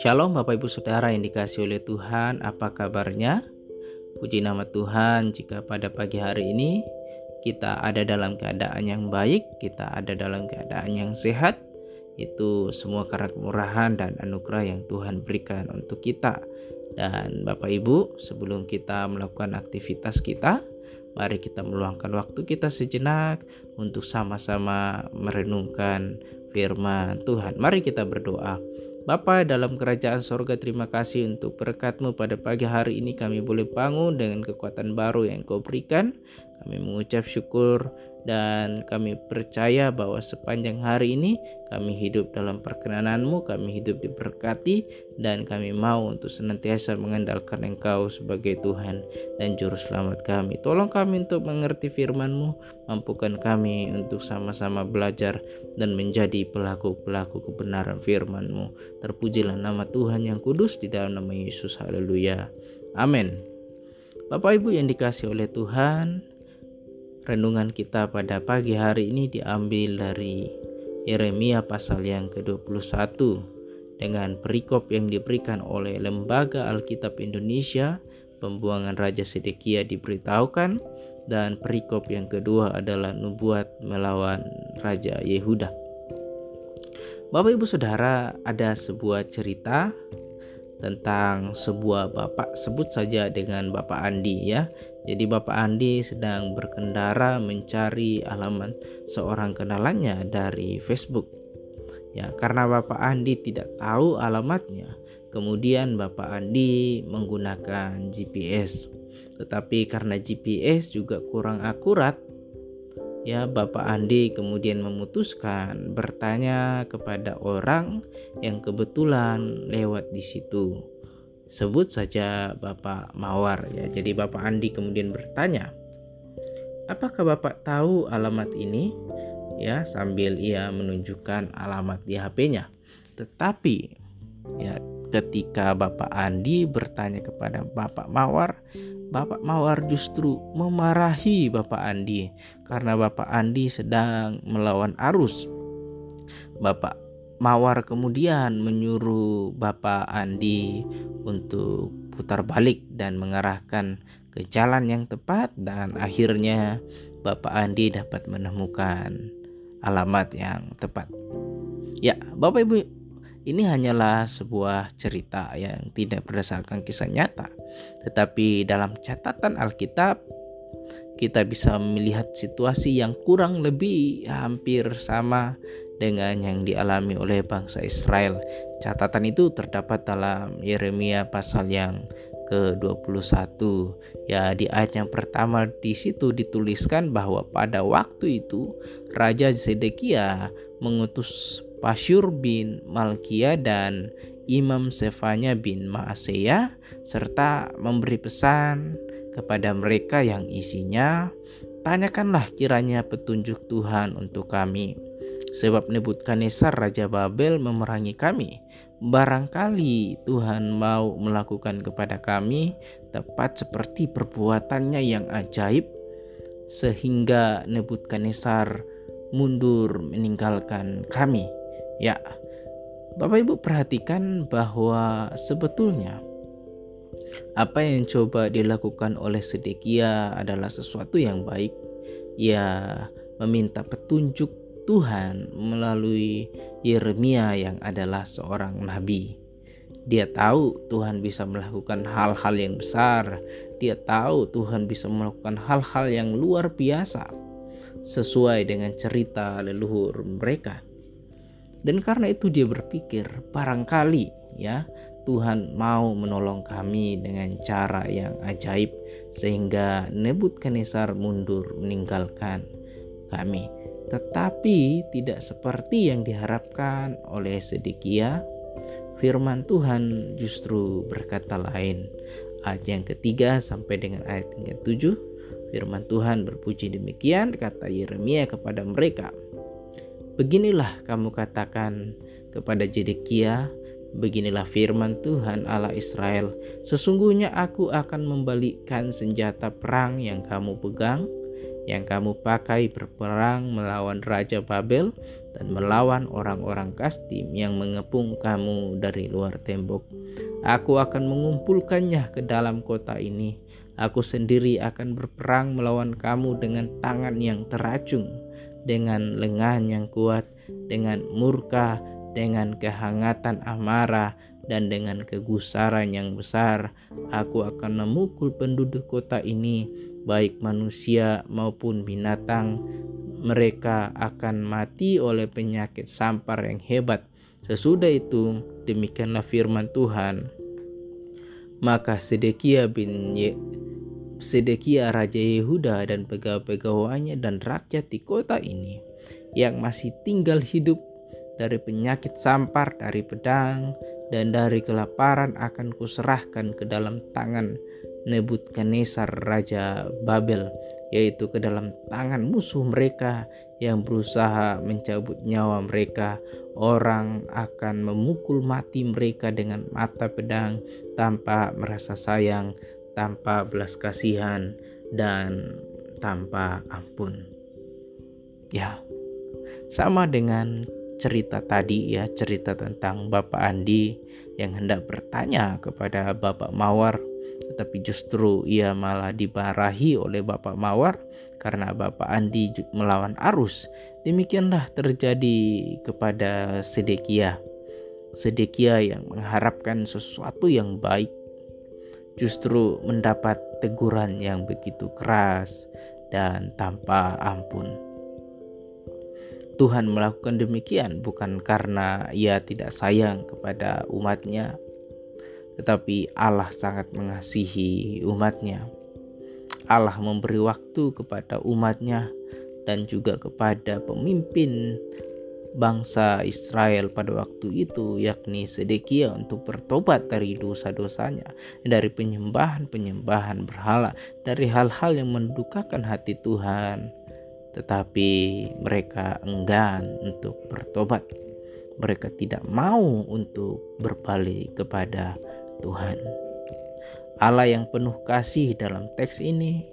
Shalom Bapak Ibu Saudara yang dikasih oleh Tuhan, apa kabarnya? Puji nama Tuhan jika pada pagi hari ini kita ada dalam keadaan yang baik, kita ada dalam keadaan yang sehat, itu semua karena kemurahan dan anugerah yang Tuhan berikan untuk kita. Dan Bapak Ibu, sebelum kita melakukan aktivitas kita, mari kita meluangkan waktu kita sejenak untuk sama-sama merenungkan firman Tuhan. Mari kita berdoa. Bapa dalam kerajaan sorga terima kasih untuk berkatmu pada pagi hari ini kami boleh bangun dengan kekuatan baru yang kau berikan. Kami mengucap syukur dan kami percaya bahwa sepanjang hari ini kami hidup dalam perkenananmu, kami hidup diberkati dan kami mau untuk senantiasa mengandalkan Engkau sebagai Tuhan dan Juru Selamat kami. Tolong kami untuk mengerti firman-Mu, mampukan kami untuk sama-sama belajar dan menjadi pelaku-pelaku kebenaran firman-Mu. Terpujilah nama Tuhan yang kudus di dalam nama Yesus. Haleluya. Amin. Bapak Ibu yang dikasih oleh Tuhan, Renungan kita pada pagi hari ini diambil dari Yeremia pasal yang ke-21 dengan perikop yang diberikan oleh Lembaga Alkitab Indonesia, pembuangan Raja Sedekia diberitahukan dan perikop yang kedua adalah nubuat melawan Raja Yehuda. Bapak Ibu Saudara, ada sebuah cerita tentang sebuah bapak sebut saja dengan Bapak Andi ya. Jadi Bapak Andi sedang berkendara mencari alamat seorang kenalannya dari Facebook. Ya, karena Bapak Andi tidak tahu alamatnya, kemudian Bapak Andi menggunakan GPS. Tetapi karena GPS juga kurang akurat, ya Bapak Andi kemudian memutuskan bertanya kepada orang yang kebetulan lewat di situ. Sebut saja Bapak Mawar ya. Jadi Bapak Andi kemudian bertanya, "Apakah Bapak tahu alamat ini?" Ya, sambil ia menunjukkan alamat di HP-nya. Tetapi ya ketika Bapak Andi bertanya kepada Bapak Mawar, Bapak Mawar justru memarahi Bapak Andi karena Bapak Andi sedang melawan arus. Bapak Mawar kemudian menyuruh Bapak Andi untuk putar balik dan mengarahkan ke jalan yang tepat dan akhirnya Bapak Andi dapat menemukan alamat yang tepat. Ya, Bapak Ibu ini hanyalah sebuah cerita yang tidak berdasarkan kisah nyata, tetapi dalam catatan Alkitab kita bisa melihat situasi yang kurang lebih hampir sama dengan yang dialami oleh bangsa Israel. Catatan itu terdapat dalam Yeremia pasal yang ke-21. Ya, di ayat yang pertama di situ dituliskan bahwa pada waktu itu Raja Zedekia mengutus Pasyur bin Malkia dan Imam Sefanya bin Maaseya serta memberi pesan kepada mereka yang isinya tanyakanlah kiranya petunjuk Tuhan untuk kami sebab Nebukadnezar Raja Babel memerangi kami barangkali Tuhan mau melakukan kepada kami tepat seperti perbuatannya yang ajaib sehingga Nebukadnezar mundur meninggalkan kami Ya, Bapak Ibu perhatikan bahwa sebetulnya apa yang coba dilakukan oleh Sedekia adalah sesuatu yang baik. Ia meminta petunjuk Tuhan melalui Yeremia yang adalah seorang nabi. Dia tahu Tuhan bisa melakukan hal-hal yang besar. Dia tahu Tuhan bisa melakukan hal-hal yang luar biasa sesuai dengan cerita leluhur mereka. Dan karena itu dia berpikir barangkali ya Tuhan mau menolong kami dengan cara yang ajaib sehingga Nebukadnezar mundur meninggalkan kami. Tetapi tidak seperti yang diharapkan oleh Sedekia. Firman Tuhan justru berkata lain. Ayat yang ketiga sampai dengan ayat yang ketujuh. Firman Tuhan berpuji demikian kata Yeremia kepada mereka. Beginilah kamu katakan kepada Jedekia, beginilah firman Tuhan Allah Israel, sesungguhnya aku akan membalikkan senjata perang yang kamu pegang, yang kamu pakai berperang melawan Raja Babel dan melawan orang-orang Kastim yang mengepung kamu dari luar tembok. Aku akan mengumpulkannya ke dalam kota ini. Aku sendiri akan berperang melawan kamu dengan tangan yang teracung, dengan lengan yang kuat, dengan murka, dengan kehangatan amarah, dan dengan kegusaran yang besar. Aku akan memukul penduduk kota ini baik manusia maupun binatang, mereka akan mati oleh penyakit sampar yang hebat. Sesudah itu, demikianlah firman Tuhan. Maka Sedekia bin Ye Sedekia Raja Yehuda dan pegawai-pegawainya dan rakyat di kota ini yang masih tinggal hidup dari penyakit sampar, dari pedang, dan dari kelaparan akan kuserahkan ke dalam tangan Nebukadnezar Raja Babel, yaitu ke dalam tangan musuh mereka yang berusaha mencabut nyawa mereka. Orang akan memukul mati mereka dengan mata pedang tanpa merasa sayang, tanpa belas kasihan, dan tanpa ampun. Ya, sama dengan cerita tadi ya, cerita tentang Bapak Andi yang hendak bertanya kepada Bapak Mawar tetapi justru ia malah dibarahi oleh Bapak Mawar karena Bapak Andi melawan arus. Demikianlah terjadi kepada Sedekia. Sedekia yang mengharapkan sesuatu yang baik justru mendapat teguran yang begitu keras dan tanpa ampun. Tuhan melakukan demikian bukan karena ia tidak sayang kepada umatnya, tetapi Allah sangat mengasihi umatnya. Allah memberi waktu kepada umatnya dan juga kepada pemimpin bangsa Israel pada waktu itu yakni Sedekia untuk bertobat dari dosa-dosanya dari penyembahan-penyembahan berhala dari hal-hal yang mendukakan hati Tuhan tetapi mereka enggan untuk bertobat mereka tidak mau untuk berbalik kepada Tuhan. Allah yang penuh kasih dalam teks ini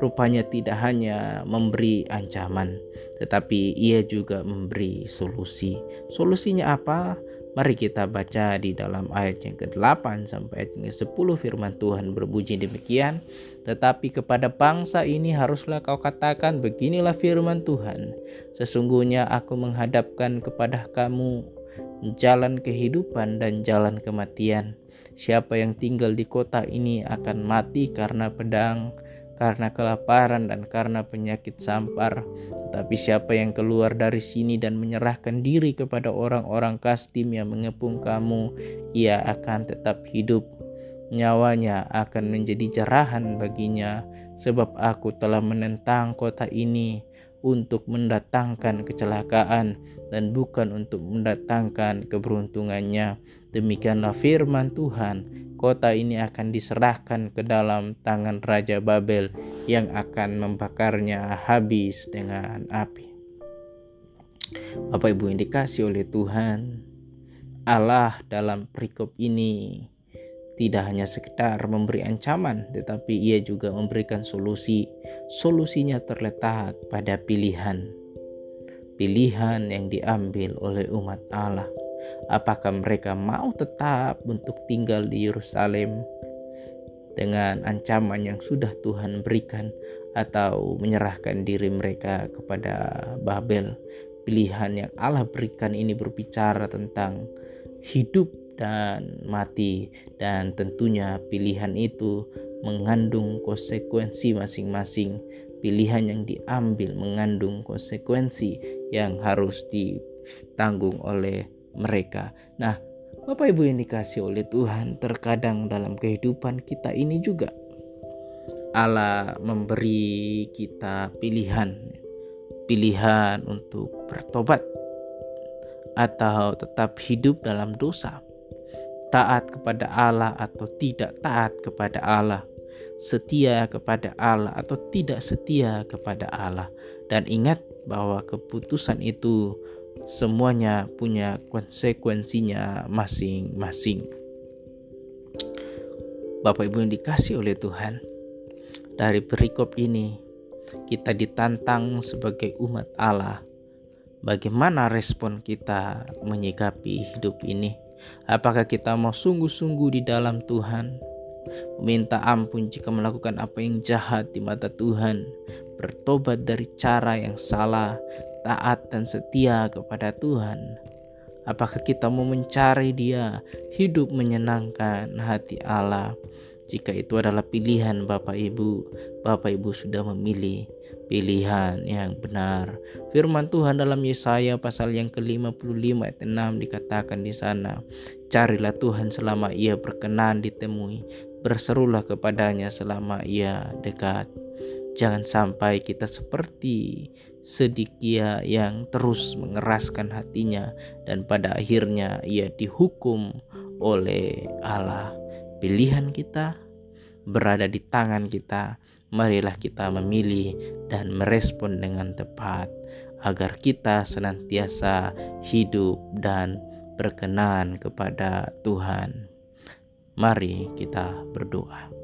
rupanya tidak hanya memberi ancaman, tetapi ia juga memberi solusi. Solusinya apa? Mari kita baca di dalam ayat yang ke-8 sampai ayat yang ke-10 firman Tuhan berbunyi demikian. Tetapi kepada bangsa ini haruslah kau katakan beginilah firman Tuhan. Sesungguhnya aku menghadapkan kepada kamu jalan kehidupan dan jalan kematian. Siapa yang tinggal di kota ini akan mati karena pedang, karena kelaparan, dan karena penyakit sampar. Tapi siapa yang keluar dari sini dan menyerahkan diri kepada orang-orang Kastim yang mengepung kamu, ia akan tetap hidup. Nyawanya akan menjadi jarahan baginya, sebab aku telah menentang kota ini untuk mendatangkan kecelakaan dan bukan untuk mendatangkan keberuntungannya. Demikianlah firman Tuhan, kota ini akan diserahkan ke dalam tangan Raja Babel yang akan membakarnya habis dengan api. Bapak Ibu yang dikasih oleh Tuhan, Allah dalam perikop ini tidak hanya sekedar memberi ancaman, tetapi ia juga memberikan solusi. Solusinya terletak pada pilihan. Pilihan yang diambil oleh umat Allah. Apakah mereka mau tetap untuk tinggal di Yerusalem dengan ancaman yang sudah Tuhan berikan atau menyerahkan diri mereka kepada Babel? Pilihan yang Allah berikan ini berbicara tentang hidup dan mati. Dan tentunya pilihan itu mengandung konsekuensi masing-masing. Pilihan yang diambil mengandung konsekuensi yang harus ditanggung oleh mereka. Nah Bapak Ibu yang dikasih oleh Tuhan terkadang dalam kehidupan kita ini juga Allah memberi kita pilihan. Pilihan untuk bertobat atau tetap hidup dalam dosa taat kepada Allah atau tidak taat kepada Allah, setia kepada Allah atau tidak setia kepada Allah. Dan ingat bahwa keputusan itu semuanya punya konsekuensinya masing-masing. Bapak Ibu yang dikasih oleh Tuhan, dari perikop ini kita ditantang sebagai umat Allah. Bagaimana respon kita menyikapi hidup ini? Apakah kita mau sungguh-sungguh di dalam Tuhan? Minta ampun jika melakukan apa yang jahat di mata Tuhan, bertobat dari cara yang salah, taat dan setia kepada Tuhan. Apakah kita mau mencari Dia, hidup menyenangkan hati Allah? Jika itu adalah pilihan Bapak Ibu, Bapak Ibu sudah memilih pilihan yang benar. Firman Tuhan dalam Yesaya pasal yang ke-55 ayat 6 dikatakan di sana, "Carilah Tuhan selama Ia berkenan ditemui, berserulah kepadanya selama Ia dekat." Jangan sampai kita seperti Sedikia yang terus mengeraskan hatinya dan pada akhirnya ia dihukum oleh Allah pilihan kita berada di tangan kita. Marilah kita memilih dan merespon dengan tepat agar kita senantiasa hidup dan berkenan kepada Tuhan. Mari kita berdoa.